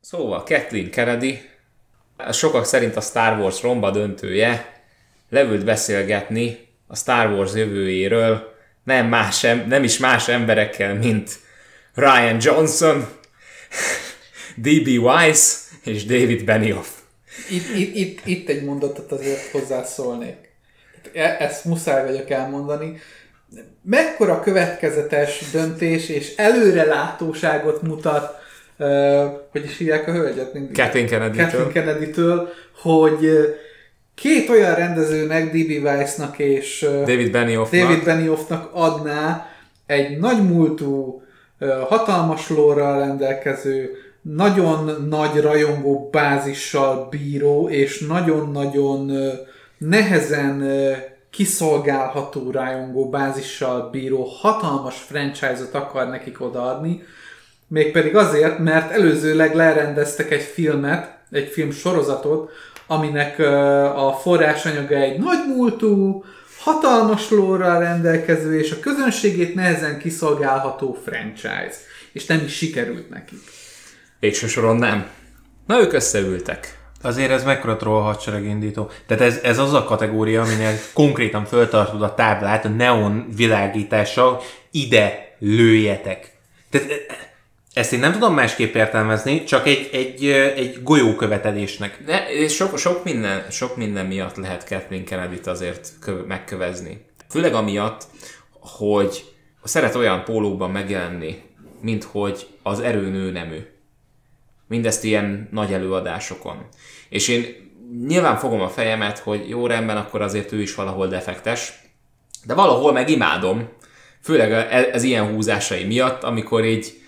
Szóval Kathleen Kennedy, sokak szerint a Star Wars romba döntője, leült beszélgetni a Star Wars jövőjéről, nem, más, nem is más emberekkel, mint Ryan Johnson, D.B. Weiss és David Benioff. Itt, itt, itt, itt egy mondatot azért hozzászólnék. E- ezt muszáj vagyok elmondani. Mekkora következetes döntés és előrelátóságot mutat, hogy is hívják a hölgyet? Kathleen Kennedy-től. Kathleen Kennedy-től, hogy két olyan rendezőnek, D.B. Weiss-nak és David Benioffnak. David Benioffnak adná egy nagymúltú, hatalmas lórral rendelkező, nagyon nagy rajongó bázissal bíró, és nagyon-nagyon nehezen kiszolgálható rajongó bázissal bíró hatalmas franchise-ot akar nekik odaadni, mégpedig azért, mert előzőleg lerendeztek egy filmet, egy film sorozatot, aminek a forrásanyaga egy nagymúltú, hatalmas lórral rendelkező és a közönségét nehezen kiszolgálható franchise. És nem is sikerült nekik. Végső soron nem. Na, ők összeültek. Azért ez mekkora troll hadseregindító. Tehát ez, ez az a kategória, aminél konkrétan föltartod a táblát a neon világítással, ide lőjetek. Tehát ezt én nem tudom másképp értelmezni, csak egy, egy, egy golyókövetelésnek. De, és sok, sok, minden, sok minden miatt lehet Kathleen kennedy azért kö, megkövezni. Főleg amiatt, hogy szeret olyan pólókban megjelenni, mint hogy az erőnő nemű. Mindezt ilyen nagy előadásokon. És én nyilván fogom a fejemet, hogy jó rendben, akkor azért ő is valahol defektes, de valahol meg imádom, főleg ez ilyen húzásai miatt, amikor így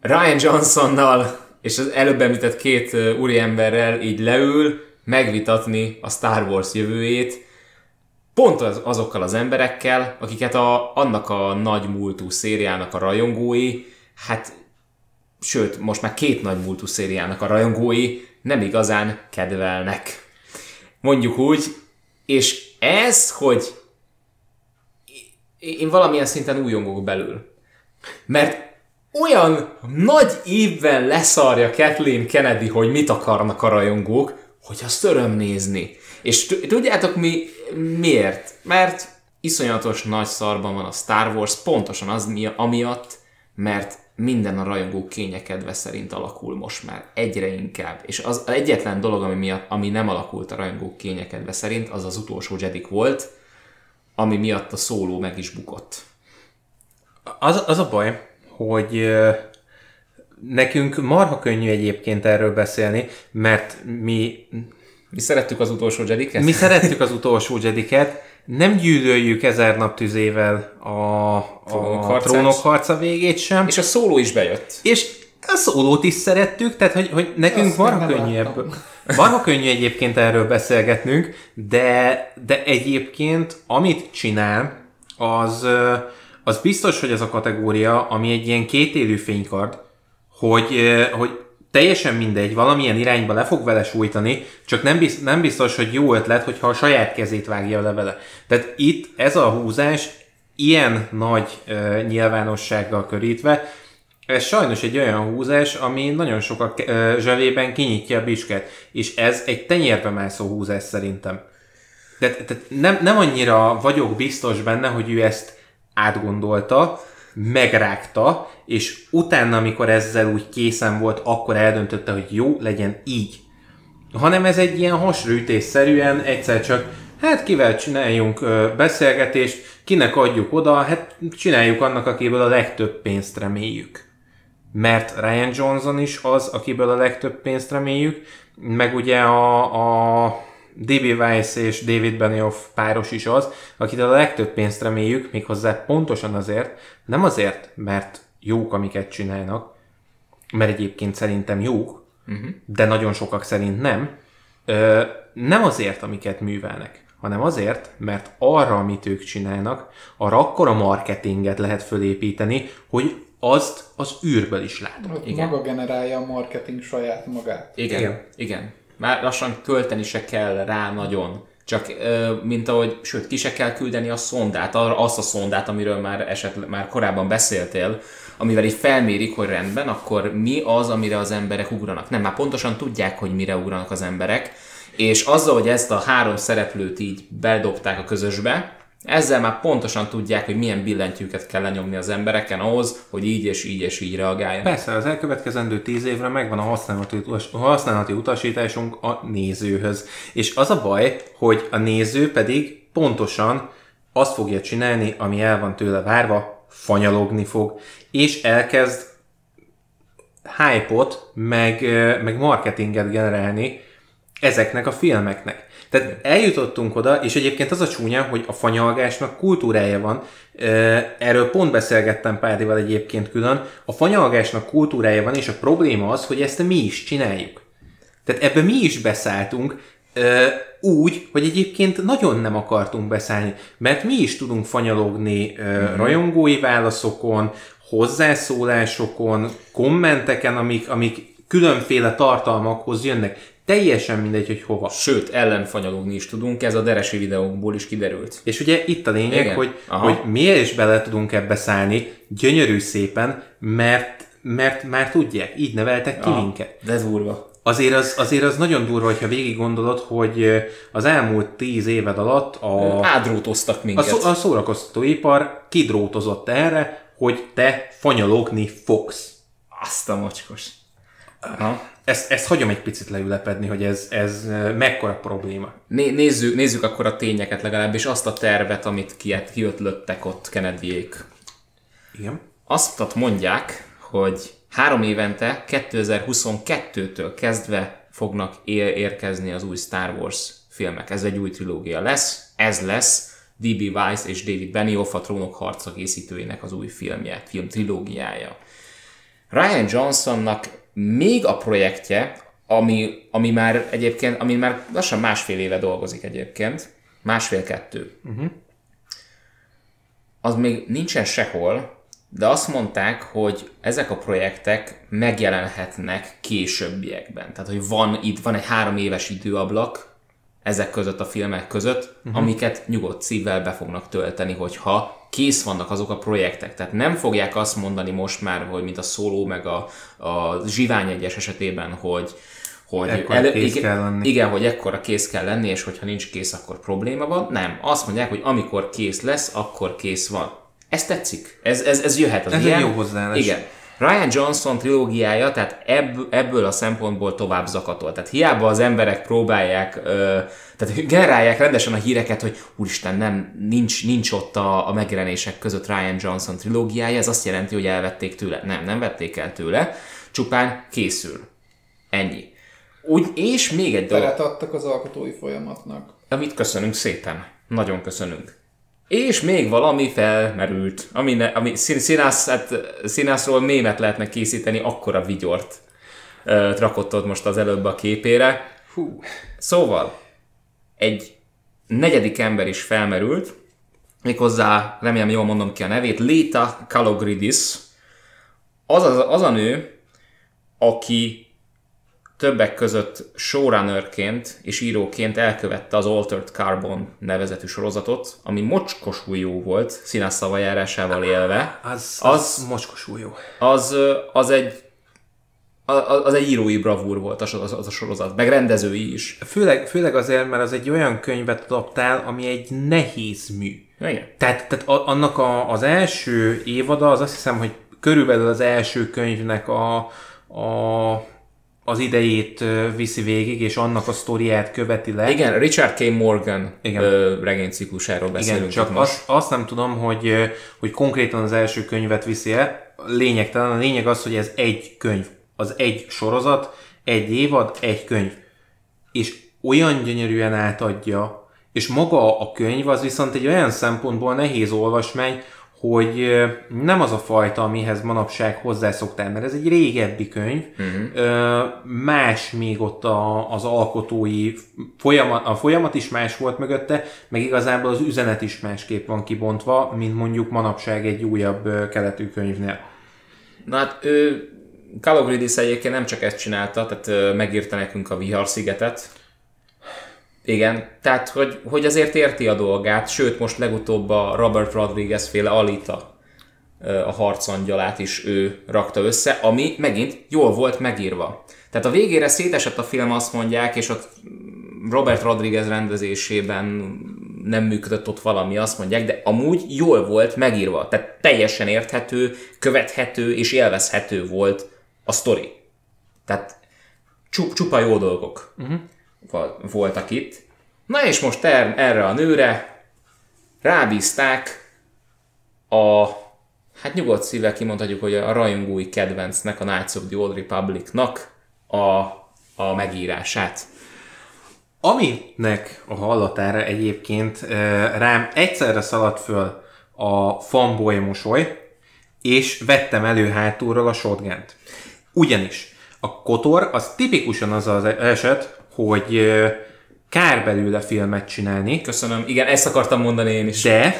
Ryan Johnsonnal és az előbb említett két úriemberrel így leül megvitatni a Star Wars jövőjét, pont az, azokkal az emberekkel, akiket a, annak a nagy múltú szériának a rajongói, hát sőt, most már két nagy múltú szériának a rajongói nem igazán kedvelnek. Mondjuk úgy, és ez, hogy én valamilyen szinten újongok belül. Mert olyan nagy évben leszarja Kathleen Kennedy, hogy mit akarnak a rajongók, hogy azt öröm nézni. És tudjátok mi, miért? Mert iszonyatos nagy szarban van a Star Wars, pontosan az mi, amiatt, mert minden a rajongók kényekedve szerint alakul most már egyre inkább. És az egyetlen dolog, ami, miatt, ami nem alakult a rajongók kényekedve szerint, az az utolsó Jedik volt, ami miatt a szóló meg is bukott. Az, az a baj, hogy nekünk marha könnyű egyébként erről beszélni, mert mi... Mi szerettük az utolsó Jediket? Mi szerettük az utolsó Jediket, nem gyűlöljük ezer nap tüzével a, a trónok harca végét sem. És a szóló is bejött. És a szólót is szerettük, tehát hogy, hogy nekünk Azt marha könnyű ebből. Marha könnyű egyébként erről beszélgetnünk, de, de egyébként amit csinál, az, az biztos, hogy ez a kategória, ami egy ilyen kétélű fénykard, hogy, hogy teljesen mindegy, valamilyen irányba le fog vele sújtani, csak nem biztos, nem biztos, hogy jó ötlet, hogyha a saját kezét vágja le vele. Tehát itt ez a húzás ilyen nagy uh, nyilvánossággal körítve, ez sajnos egy olyan húzás, ami nagyon sokak uh, zsebében kinyitja a bisket, és ez egy tenyérbe mászó húzás szerintem. De, tehát nem, nem annyira vagyok biztos benne, hogy ő ezt átgondolta, megrágta, és utána, amikor ezzel úgy készen volt, akkor eldöntötte, hogy jó, legyen így. Hanem ez egy ilyen hasrűtésszerűen egyszer csak, hát kivel csináljunk beszélgetést, kinek adjuk oda, hát csináljuk annak, akiből a legtöbb pénzt reméljük. Mert Ryan Johnson is az, akiből a legtöbb pénzt reméljük, meg ugye a, a D.B. Weiss és David Benioff páros is az, akit a legtöbb pénzt reméljük, méghozzá pontosan azért, nem azért, mert jók, amiket csinálnak, mert egyébként szerintem jók, uh-huh. de nagyon sokak szerint nem, ö, nem azért, amiket művelnek, hanem azért, mert arra, amit ők csinálnak, arra akkora marketinget lehet fölépíteni, hogy azt az űrből is látom. Igen. Maga generálja a marketing saját magát. Igen, igen. igen. Már lassan költeni se kell rá nagyon. csak mint ahogy, sőt, ki se kell küldeni a szondát, azt a szondát, amiről már, esetleg, már korábban beszéltél, amivel így felmérik, hogy rendben, akkor mi az, amire az emberek ugranak. Nem, már pontosan tudják, hogy mire ugranak az emberek, és azzal, hogy ezt a három szereplőt így bedobták a közösbe, ezzel már pontosan tudják, hogy milyen billentyűket kell lenyomni az embereken ahhoz, hogy így és így és így reagáljanak. Persze, az elkövetkezendő tíz évre megvan a használati, a használati utasításunk a nézőhöz. És az a baj, hogy a néző pedig pontosan azt fogja csinálni, ami el van tőle várva, fanyalogni fog, és elkezd hype-ot, meg, meg marketinget generálni ezeknek a filmeknek. Tehát eljutottunk oda, és egyébként az a csúnya, hogy a fanyalgásnak kultúrája van. Erről pont beszélgettem Pádival egyébként külön. A fanyalgásnak kultúrája van, és a probléma az, hogy ezt mi is csináljuk. Tehát ebbe mi is beszálltunk, úgy, hogy egyébként nagyon nem akartunk beszállni, mert mi is tudunk fanyalogni mm-hmm. rajongói válaszokon, hozzászólásokon, kommenteken, amik, amik különféle tartalmakhoz jönnek. Teljesen mindegy, hogy hova. Sőt, ellenfanyalogni is tudunk, ez a deresi videókból is kiderült. És ugye itt a lényeg, hogy, hogy miért is bele tudunk ebbe szállni, gyönyörű szépen, mert, mert már tudják, így neveltek ki Aha, minket. De durva. Azért az, azért az nagyon durva, hogyha végig gondolod, hogy az elmúlt tíz éved alatt a... Ádrótoztak minket. A, szó, a szórakoztatóipar kidrótozott erre, hogy te fanyalogni fogsz. Azt a mocskos. Aha ezt, ezt hagyom egy picit leülepedni, hogy ez, ez mekkora probléma. Né, nézzük, nézzük akkor a tényeket legalább, és azt a tervet, amit kiötlöttek ott Kennedyék. Igen. Azt mondják, hogy három évente, 2022-től kezdve fognak érkezni az új Star Wars filmek. Ez egy új trilógia lesz. Ez lesz D.B. Weiss és David Benioff a Trónok harca készítőjének az új filmje, film trilógiája. Ryan Johnsonnak még a projektje, ami, ami már egyébként, ami már lassan másfél éve dolgozik egyébként, másfél-kettő, uh-huh. az még nincsen sehol, de azt mondták, hogy ezek a projektek megjelenhetnek későbbiekben. Tehát, hogy van itt van egy három éves időablak ezek között a filmek között, uh-huh. amiket nyugodt szívvel be fognak tölteni, hogyha kész vannak azok a projektek. Tehát nem fogják azt mondani most már, hogy mint a szóló meg a, a zsivány egyes esetében, hogy, hogy el, kész igen, kell lenni. igen, hogy ekkora kész kell lenni, és hogyha nincs kész, akkor probléma van. Nem, azt mondják, hogy amikor kész lesz, akkor kész van. Ez tetszik. Ez, ez, ez jöhet az ez ilyen. egy jó hozzáállás. Igen. Ryan Johnson trilógiája, tehát ebb, ebből a szempontból tovább zakatol. Tehát hiába az emberek próbálják, ö, tehát generálják rendesen a híreket, hogy úristen, nem, nincs, nincs ott a, a megjelenések között Ryan Johnson trilógiája, ez azt jelenti, hogy elvették tőle. Nem, nem vették el tőle, csupán készül. Ennyi. Úgy, és még egy dolog. adtak az alkotói folyamatnak. Amit köszönünk szépen. Nagyon köszönünk. És még valami felmerült, ami, ne, ami színász, hát, színászról mémet lehetne készíteni, akkora vigyort uh, rakottad most az előbb a képére. Hú. Szóval, egy negyedik ember is felmerült, méghozzá, remélem jól mondom ki a nevét, Lita Kalogridis. Az, az, az a nő, aki többek között showrunnerként és íróként elkövette az Altered Carbon nevezetű sorozatot, ami mocskosul jó volt, színes szavajárásával élve. Az, az, az mocskosul jó. Az, az egy az egy írói bravúr volt az, az, az a sorozat, meg rendezői is. Főleg, főleg azért, mert az egy olyan könyvet adaptál, ami egy nehéz mű. Igen. Tehát, tehát annak a, az első évada, az azt hiszem, hogy körülbelül az első könyvnek a, a az idejét viszi végig, és annak a sztoriát követi le. Igen, Richard K. Morgan Igen. regényciklusáról beszélünk. Igen, csak azt, azt nem tudom, hogy, hogy konkrétan az első könyvet viszi el. Lényegtelen. A lényeg az, hogy ez egy könyv. Az egy sorozat, egy évad, egy könyv. És olyan gyönyörűen átadja, és maga a könyv az viszont egy olyan szempontból nehéz olvasmány, hogy nem az a fajta, amihez manapság hozzászoktál, mert ez egy régebbi könyv, uh-huh. más még ott a, az alkotói folyamat, a folyamat is más volt mögötte, meg igazából az üzenet is másképp van kibontva, mint mondjuk manapság egy újabb keletű könyvnél. Na hát ő Kalogridis egyébként nem csak ezt csinálta, tehát megírta nekünk a Vihar szigetet, Igen, tehát hogy, hogy azért érti a dolgát, sőt most legutóbb a Robert Rodriguez féle Alita a harcangyalát is ő rakta össze, ami megint jól volt megírva. Tehát a végére szétesett a film, azt mondják, és ott Robert Rodriguez rendezésében nem működött ott valami, azt mondják, de amúgy jól volt megírva. Tehát teljesen érthető, követhető és élvezhető volt a sztori. Tehát csupa jó dolgok uh-huh. Voltak itt. Na és most er, erre a nőre rábízták a, hát nyugodt szívvel kimondhatjuk, hogy a rajongói kedvencnek, a Knights of the Old Republicnak a, a megírását. Aminek a hallatára egyébként rám egyszerre szaladt föl a fanboy mosoly, és vettem elő hátulról a shotgun Ugyanis a Kotor az tipikusan az az eset, hogy kár belőle filmet csinálni. Köszönöm. Igen, ezt akartam mondani én is. De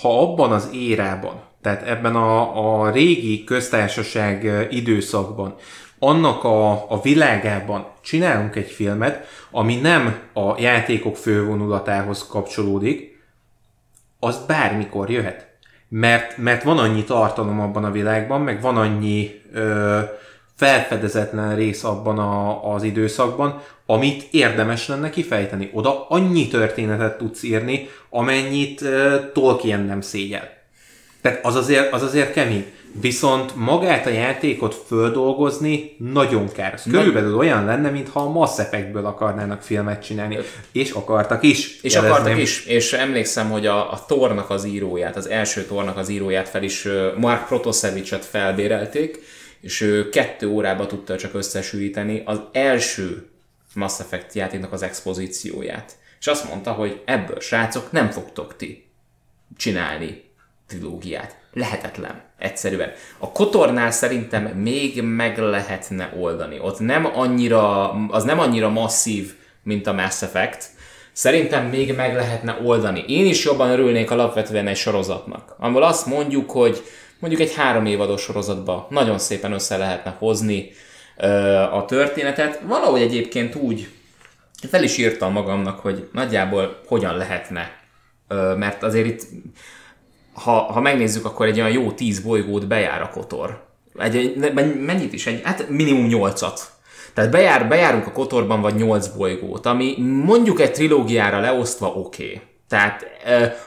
ha abban az érában, tehát ebben a, a régi köztársaság időszakban, annak a, a világában csinálunk egy filmet, ami nem a játékok fővonulatához kapcsolódik, az bármikor jöhet. Mert, mert van annyi tartalom abban a világban, meg van annyi ö, felfedezetlen rész abban a, az időszakban, amit érdemes lenne kifejteni. Oda annyi történetet tudsz írni, amennyit uh, Tolkien nem szégyel. Tehát az azért, az azért kemény. Viszont magát a játékot földolgozni nagyon kár. Ez körülbelül olyan lenne, mintha a Mass Effectből akarnának filmet csinálni. És akartak is. És jelezném. akartak is. És emlékszem, hogy a, a Tornak az íróját, az első Tornak az íróját fel is Mark Protosevicet felbérelték, és ő kettő órába tudta csak összesűríteni az első Mass Effect játéknak az expozícióját. És azt mondta, hogy ebből srácok nem fogtok ti csinálni trilógiát. Lehetetlen. Egyszerűen. A Kotornál szerintem még meg lehetne oldani. Ott nem annyira, az nem annyira masszív, mint a Mass Effect. Szerintem még meg lehetne oldani. Én is jobban örülnék alapvetően egy sorozatnak. Amiből azt mondjuk, hogy mondjuk egy három évados sorozatba nagyon szépen össze lehetne hozni a történetet. Valahogy egyébként úgy fel is írtam magamnak, hogy nagyjából hogyan lehetne, mert azért itt, ha, ha megnézzük, akkor egy olyan jó tíz bolygót bejár a Kotor. Egy, egy, mennyit is? Egy, hát minimum nyolcat. Tehát bejár, bejárunk a Kotorban vagy nyolc bolygót, ami mondjuk egy trilógiára leosztva oké. Okay. Tehát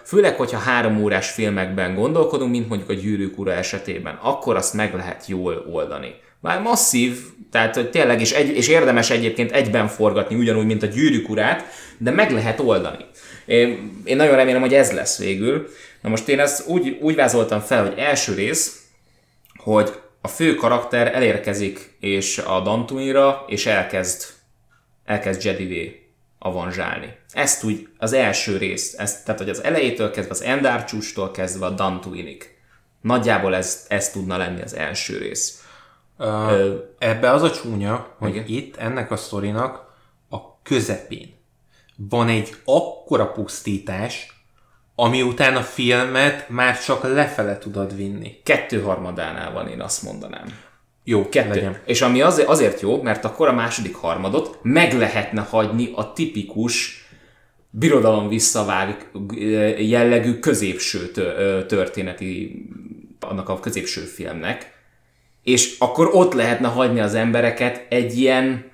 főleg, hogyha három órás filmekben gondolkodunk, mint mondjuk a Gyűrűk ura esetében, akkor azt meg lehet jól oldani. Már masszív, tehát hogy tényleg, és, egy, és érdemes egyébként egyben forgatni, ugyanúgy, mint a Gyűrűk urát, de meg lehet oldani. Én, én nagyon remélem, hogy ez lesz végül. Na most én ezt úgy, úgy vázoltam fel, hogy első rész, hogy a fő karakter elérkezik és a Dantuinra, és elkezd, elkezd Jedi avanzsálni. Ezt úgy az első rész, ezt, tehát hogy az elejétől kezdve, az Endar csústól kezdve a Dantuinig. Nagyjából ez, ez tudna lenni az első rész. Uh, Ö, ebbe az a csúnya, hogy igen. itt ennek a sztorinak a közepén van egy akkora pusztítás, ami után a filmet már csak lefele tudod vinni. Kettő harmadánál van, én azt mondanám. Jó, kettő. Legyen. És ami azért, azért jó, mert akkor a második harmadot meg lehetne hagyni a tipikus birodalom visszavág jellegű középső történeti, annak a középső filmnek, és akkor ott lehetne hagyni az embereket egy ilyen,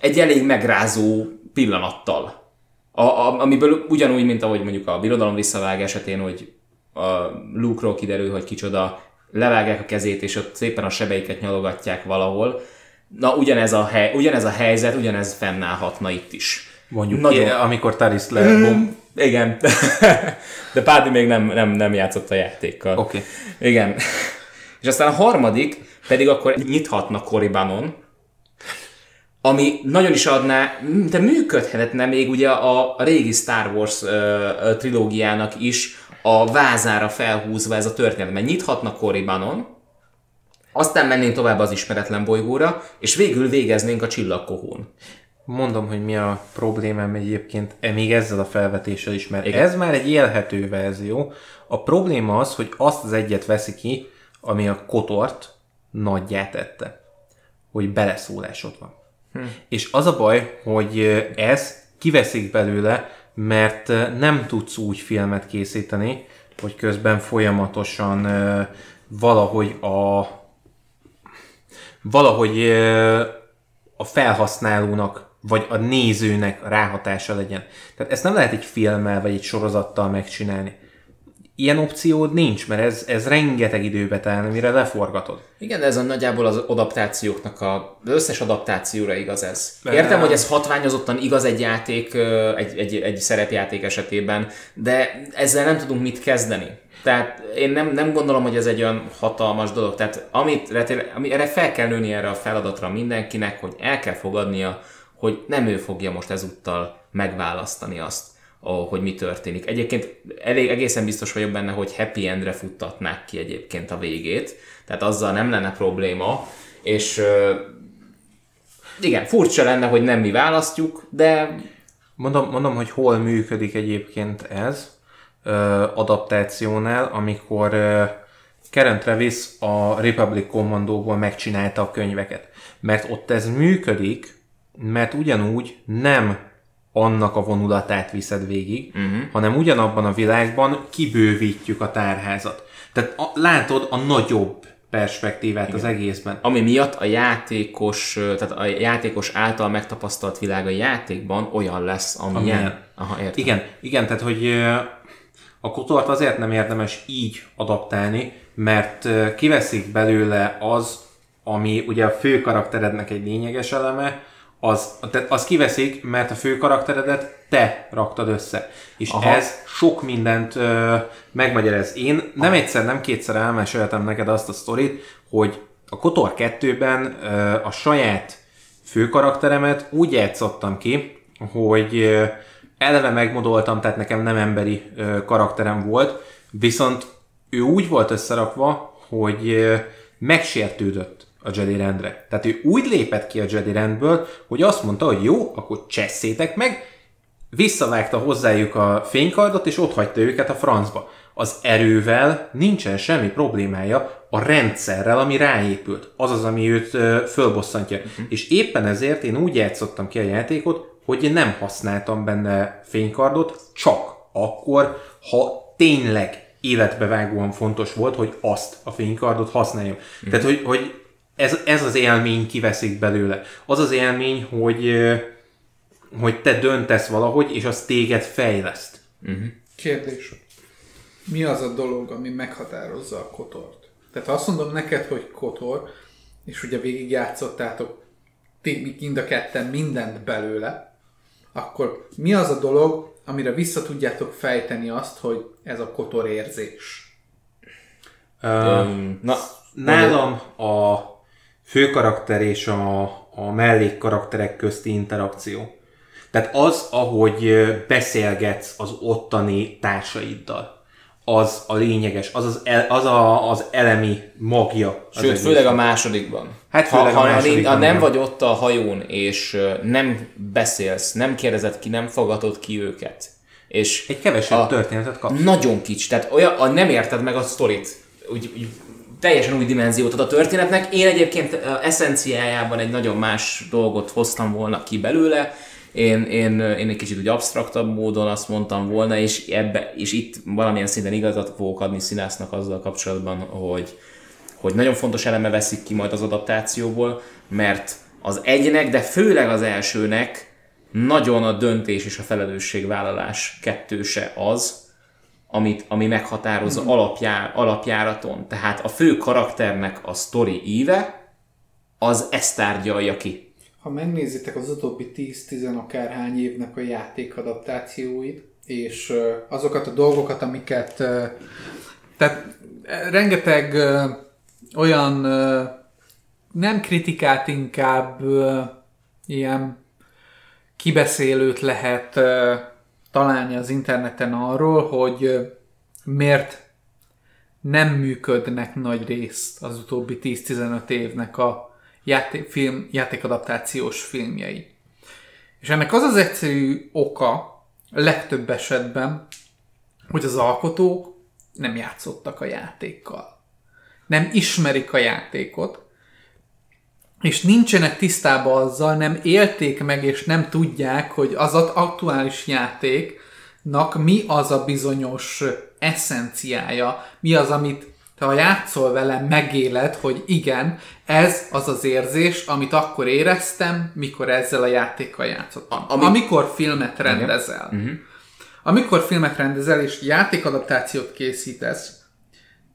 egy elég megrázó pillanattal. A, a, amiből ugyanúgy, mint ahogy mondjuk a birodalom visszavág esetén, hogy a Luke-ról kiderül, hogy kicsoda, levágják a kezét, és ott szépen a sebeiket nyalogatják valahol. Na, ugyanez a, hely, ugyanez a helyzet, ugyanez fennállhatna itt is. Mondjuk, Nagyon... Ki, amikor Taris le... Mm, igen. De Pádi még nem, nem, nem játszott a játékkal. Oké. Okay. Igen. És aztán a harmadik pedig akkor nyithatna Koribanon, ami nagyon is adná, de működhetne még ugye a, a régi Star Wars uh, trilógiának is a vázára felhúzva ez a történet, mert nyithatna Koribanon, aztán mennénk tovább az ismeretlen bolygóra, és végül végeznénk a csillagkohón. Mondom, hogy mi a problémám egyébként e még ezzel a felvetéssel is, mert Igen. ez már egy élhető verzió. A probléma az, hogy azt az egyet veszi ki, ami a kotort nagyját tette. Hogy beleszólásod van. Hm. És az a baj, hogy ez kiveszik belőle, mert nem tudsz úgy filmet készíteni, hogy közben folyamatosan valahogy a valahogy a felhasználónak vagy a nézőnek ráhatása legyen. Tehát ezt nem lehet egy filmmel vagy egy sorozattal megcsinálni ilyen opciód nincs, mert ez, ez rengeteg időbe telne, mire leforgatod. Igen, de ez a nagyjából az adaptációknak a, az összes adaptációra igaz ez. Értem, hogy ez hatványozottan igaz egy játék, egy, egy, egy szerepjáték esetében, de ezzel nem tudunk mit kezdeni. Tehát én nem, nem gondolom, hogy ez egy olyan hatalmas dolog. Tehát amit, ami, erre fel kell nőni erre a feladatra mindenkinek, hogy el kell fogadnia, hogy nem ő fogja most ezúttal megválasztani azt, hogy mi történik. Egyébként elég, egészen biztos vagyok benne, hogy happy endre futtatnák ki egyébként a végét, tehát azzal nem lenne probléma, és igen, furcsa lenne, hogy nem mi választjuk, de... Mondom, mondom hogy hol működik egyébként ez adaptációnál, amikor Karen Travis a Republic Commandóból megcsinálta a könyveket. Mert ott ez működik, mert ugyanúgy nem annak a vonulatát viszed végig, uh-huh. hanem ugyanabban a világban kibővítjük a tárházat. Tehát a, látod a nagyobb perspektívát Igen. az egészben. Ami miatt a játékos, tehát a játékos által megtapasztalt világ a játékban olyan lesz, amilyen. amilyen. Aha, értem. Igen, igen, tehát hogy a kotort azért nem érdemes így adaptálni, mert kiveszik belőle az, ami ugye a fő karakterednek egy lényeges eleme, az, az kiveszik, mert a fő karakteredet te raktad össze. És Aha. ez sok mindent ö, megmagyaráz. Én nem Aha. egyszer, nem kétszer elmeséltem neked azt a sztorit, hogy a Kotor 2-ben ö, a saját fő karakteremet úgy játszottam ki, hogy ö, eleve megmodoltam, tehát nekem nem emberi ö, karakterem volt, viszont ő úgy volt összerakva, hogy ö, megsértődött a Jedi rendre. Tehát ő úgy lépett ki a Jedi rendből, hogy azt mondta, hogy jó, akkor cseszétek meg, visszavágta hozzájuk a fénykardot, és ott hagyta őket a francba. Az erővel nincsen semmi problémája a rendszerrel, ami ráépült. Az az, ami őt ö, fölbosszantja. Uh-huh. És éppen ezért én úgy játszottam ki a játékot, hogy én nem használtam benne fénykardot, csak akkor, ha tényleg életbevágóan fontos volt, hogy azt a fénykardot használjam. Uh-huh. Tehát, hogy, hogy ez, ez az élmény kiveszik belőle. Az az élmény, hogy, hogy te döntesz valahogy, és az téged fejleszt. Uh-huh. Kérdés. Mi az a dolog, ami meghatározza a kotort? Tehát ha azt mondom neked, hogy kotor, és ugye végigjátszottátok ti mind a ketten mindent belőle, akkor mi az a dolog, amire vissza tudjátok fejteni azt, hogy ez a kotor érzés? Um, na, nálam a főkarakter és a, a mellékkarakterek közti interakció. Tehát az, ahogy beszélgetsz az ottani társaiddal, az a lényeges, az az, el, az, a, az elemi magja. Az Sőt, főleg a másodikban. Hát főleg ha, a másodikban. Ha, nem vagy ott a hajón, és nem beszélsz, nem kérdezed ki, nem fogadod ki őket. És egy kevesebb történetet kapsz. Nagyon kicsi, tehát olyan, a, nem érted meg a sztorit. Úgy, úgy teljesen új dimenziót ad a történetnek. Én egyébként eszenciájában egy nagyon más dolgot hoztam volna ki belőle. Én, én, én egy kicsit úgy absztraktabb módon azt mondtam volna, és, ebbe, és itt valamilyen szinten igazat fogok adni színásznak azzal kapcsolatban, hogy, hogy nagyon fontos eleme veszik ki majd az adaptációból, mert az egynek, de főleg az elsőnek nagyon a döntés és a felelősségvállalás kettőse az, amit, ami meghatározza mm-hmm. alapjár, alapjáraton. Tehát a fő karakternek a sztori íve, az ezt tárgyalja ki. Ha megnézitek az utóbbi 10-10 akárhány évnek a játékadaptációit, és azokat a dolgokat, amiket... Tehát rengeteg olyan nem kritikát, inkább ilyen kibeszélőt lehet találni az interneten arról, hogy miért nem működnek nagy részt az utóbbi 10-15 évnek a játék, film, játékadaptációs filmjei. És ennek az az egyszerű oka legtöbb esetben, hogy az alkotók nem játszottak a játékkal. Nem ismerik a játékot, és nincsenek tisztában azzal, nem élték meg, és nem tudják, hogy az aktuális játéknak mi az a bizonyos eszenciája, mi az, amit te ha játszol vele, megéled, hogy igen, ez az az érzés, amit akkor éreztem, mikor ezzel a játékkal játszottam. Ami... Amikor filmet rendezel. Uh-huh. Amikor filmet rendezel, és játékadaptációt készítesz,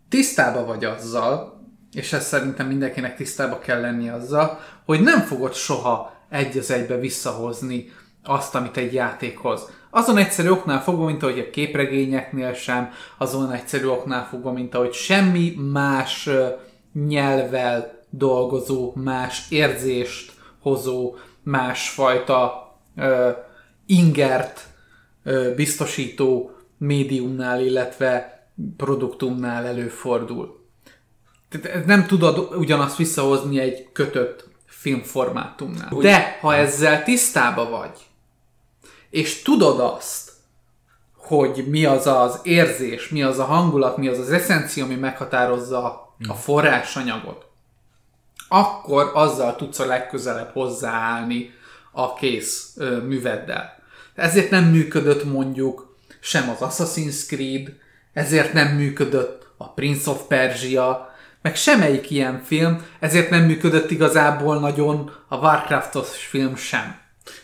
tisztába vagy azzal, és ez szerintem mindenkinek tisztába kell lenni azzal, hogy nem fogod soha egy az egybe visszahozni azt, amit egy játékhoz. Azon egyszerű oknál fogva, mint ahogy a képregényeknél sem, azon egyszerű oknál fogva, mint ahogy semmi más nyelvel dolgozó, más érzést hozó, másfajta uh, ingert uh, biztosító médiumnál, illetve produktumnál előfordul. Tehát nem tudod ugyanazt visszahozni egy kötött filmformátumnál. De ha ezzel tisztába vagy, és tudod azt, hogy mi az az érzés, mi az a hangulat, mi az az eszencia, ami meghatározza a forrásanyagot, akkor azzal tudsz a legközelebb hozzáállni a kész ö, műveddel. Ezért nem működött mondjuk sem az Assassin's Creed, ezért nem működött a Prince of Persia, meg semmelyik ilyen film, ezért nem működött igazából nagyon a Warcraftos film sem.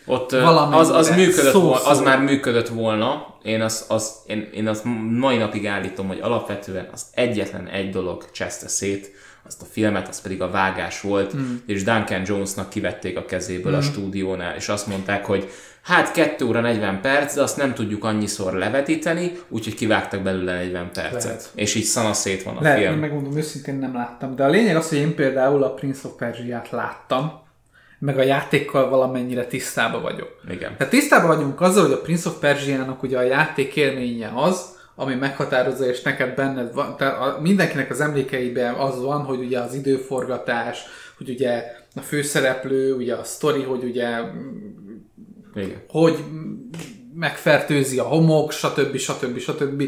Ott az, az, működött szó, volna, az már működött volna. Én azt, az, én, én azt mai napig állítom, hogy alapvetően az egyetlen egy dolog cseszte szét azt a filmet, az pedig a vágás volt, mm. és Duncan Jonesnak kivették a kezéből mm. a hmm. stúdiónál, és azt mondták, hogy hát 2 óra 40 perc, de azt nem tudjuk annyiszor levetíteni, úgyhogy kivágtak belőle 40 percet. Lehet. És így szanaszét van a Lehet, film. Megmondom, őszintén nem láttam, de a lényeg az, hogy én például a Prince of Persia-t láttam, meg a játékkal valamennyire tisztába vagyok. Igen. Tehát tisztában vagyunk azzal, hogy a Prince of Persia-nak ugye a játék élménye az, ami meghatározza, és neked benned van, tehát a, mindenkinek az emlékeiben az van, hogy ugye az időforgatás, hogy ugye a főszereplő, ugye a sztori, hogy ugye Igen. hogy megfertőzi a homok, stb. stb. stb.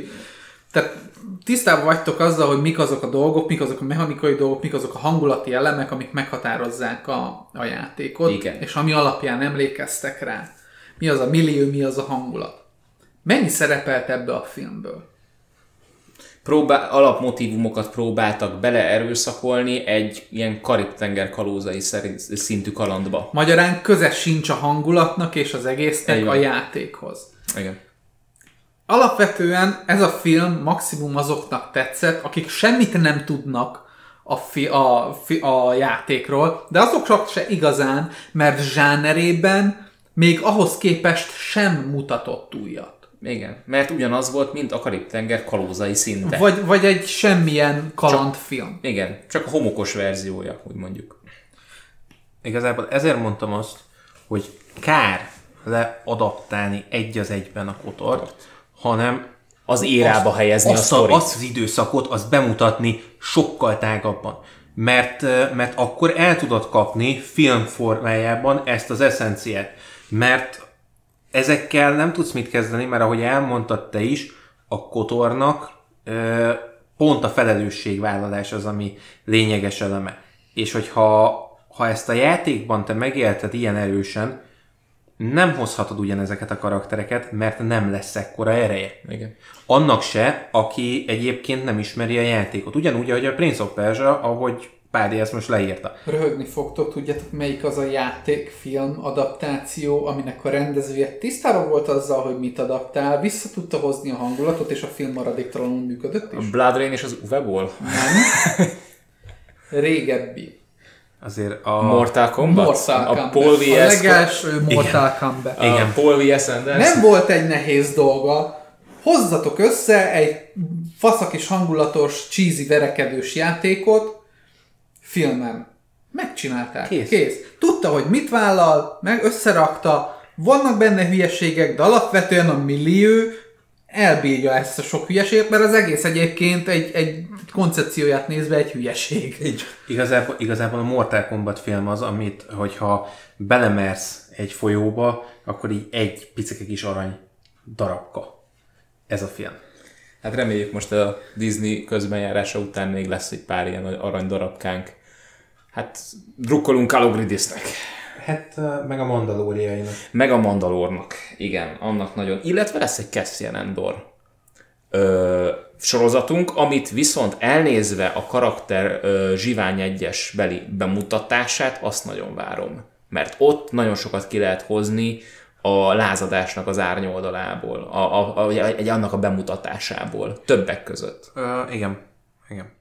Tehát tisztában vagytok azzal, hogy mik azok a dolgok, mik azok a mechanikai dolgok, mik azok a hangulati elemek, amik meghatározzák a, a játékot, Igen. és ami alapján emlékeztek rá. Mi az a millió, mi az a hangulat. Mennyi szerepelt ebbe a filmből? Próbál, alapmotívumokat próbáltak beleerőszakolni egy ilyen Karib-tenger kalózai szintű kalandba. Magyarán közes sincs a hangulatnak és az egésznek a játékhoz. Igen. Alapvetően ez a film maximum azoknak tetszett, akik semmit nem tudnak a, fi, a, fi, a játékról, de azok csak se igazán, mert zsánerében még ahhoz képest sem mutatott újat. Igen, mert ugyanaz volt, mint a Karib-tenger kalózai szinte. Vagy, vagy egy semmilyen kalandfilm. Csak, igen, csak a homokos verziója, úgy mondjuk. Igazából ezért mondtam azt, hogy kár leadaptálni egy az egyben a kotort, hanem az érába azt, helyezni azt a sztorit. Azt az időszakot, azt bemutatni sokkal tágabban. Mert, mert akkor el tudod kapni filmformájában ezt az eszenciát. Mert ezekkel nem tudsz mit kezdeni, mert ahogy elmondtad te is, a kotornak pont a felelősségvállalás az, ami lényeges eleme. És hogyha ha ezt a játékban te megélted ilyen erősen, nem hozhatod ugyanezeket a karaktereket, mert nem lesz ekkora ereje. Igen. Annak se, aki egyébként nem ismeri a játékot. Ugyanúgy, ahogy a Prince of Persia, ahogy Pádi ezt most leírta. Röhögni fogtok, tudjátok melyik az a játékfilm adaptáció, aminek a rendezője tisztában volt azzal, hogy mit adaptál, vissza tudta hozni a hangulatot, és a film maradéktalanul működött is? A Blood Rain és az Uwe Nem. Régebbi. Azért a... Mortal Kombat? Mortal Kombat. A Paul V. A legelső Mortal Kombat. Igen, Paul V.S. Nem volt egy nehéz dolga. Hozzatok össze egy faszak és hangulatos, cheesy, verekedős játékot, filmem. Megcsinálták. Kész. Kész. Tudta, hogy mit vállal, meg összerakta, vannak benne hülyeségek, de alapvetően a millió elbírja ezt a sok hülyeséget, mert az egész egyébként egy, egy koncepcióját nézve egy hülyeség. Így. Igazából, igazából a Mortal Kombat film az, amit, hogyha belemersz egy folyóba, akkor így egy picike kis arany darabka. Ez a film. Hát reméljük most a Disney közbenjárása után még lesz egy pár ilyen arany darabkánk. Hát drukkolunk Kalogridisnek. Hát meg a Mandalóriainak. Meg a Mandalornak, igen, annak nagyon. Illetve lesz egy Cassian Endor ö, sorozatunk, amit viszont elnézve a karakter ö, Zsivány egyes beli bemutatását, azt nagyon várom. Mert ott nagyon sokat ki lehet hozni a lázadásnak az árnyoldalából, a, a, a, egy annak a bemutatásából, többek között. Ö, igen, igen.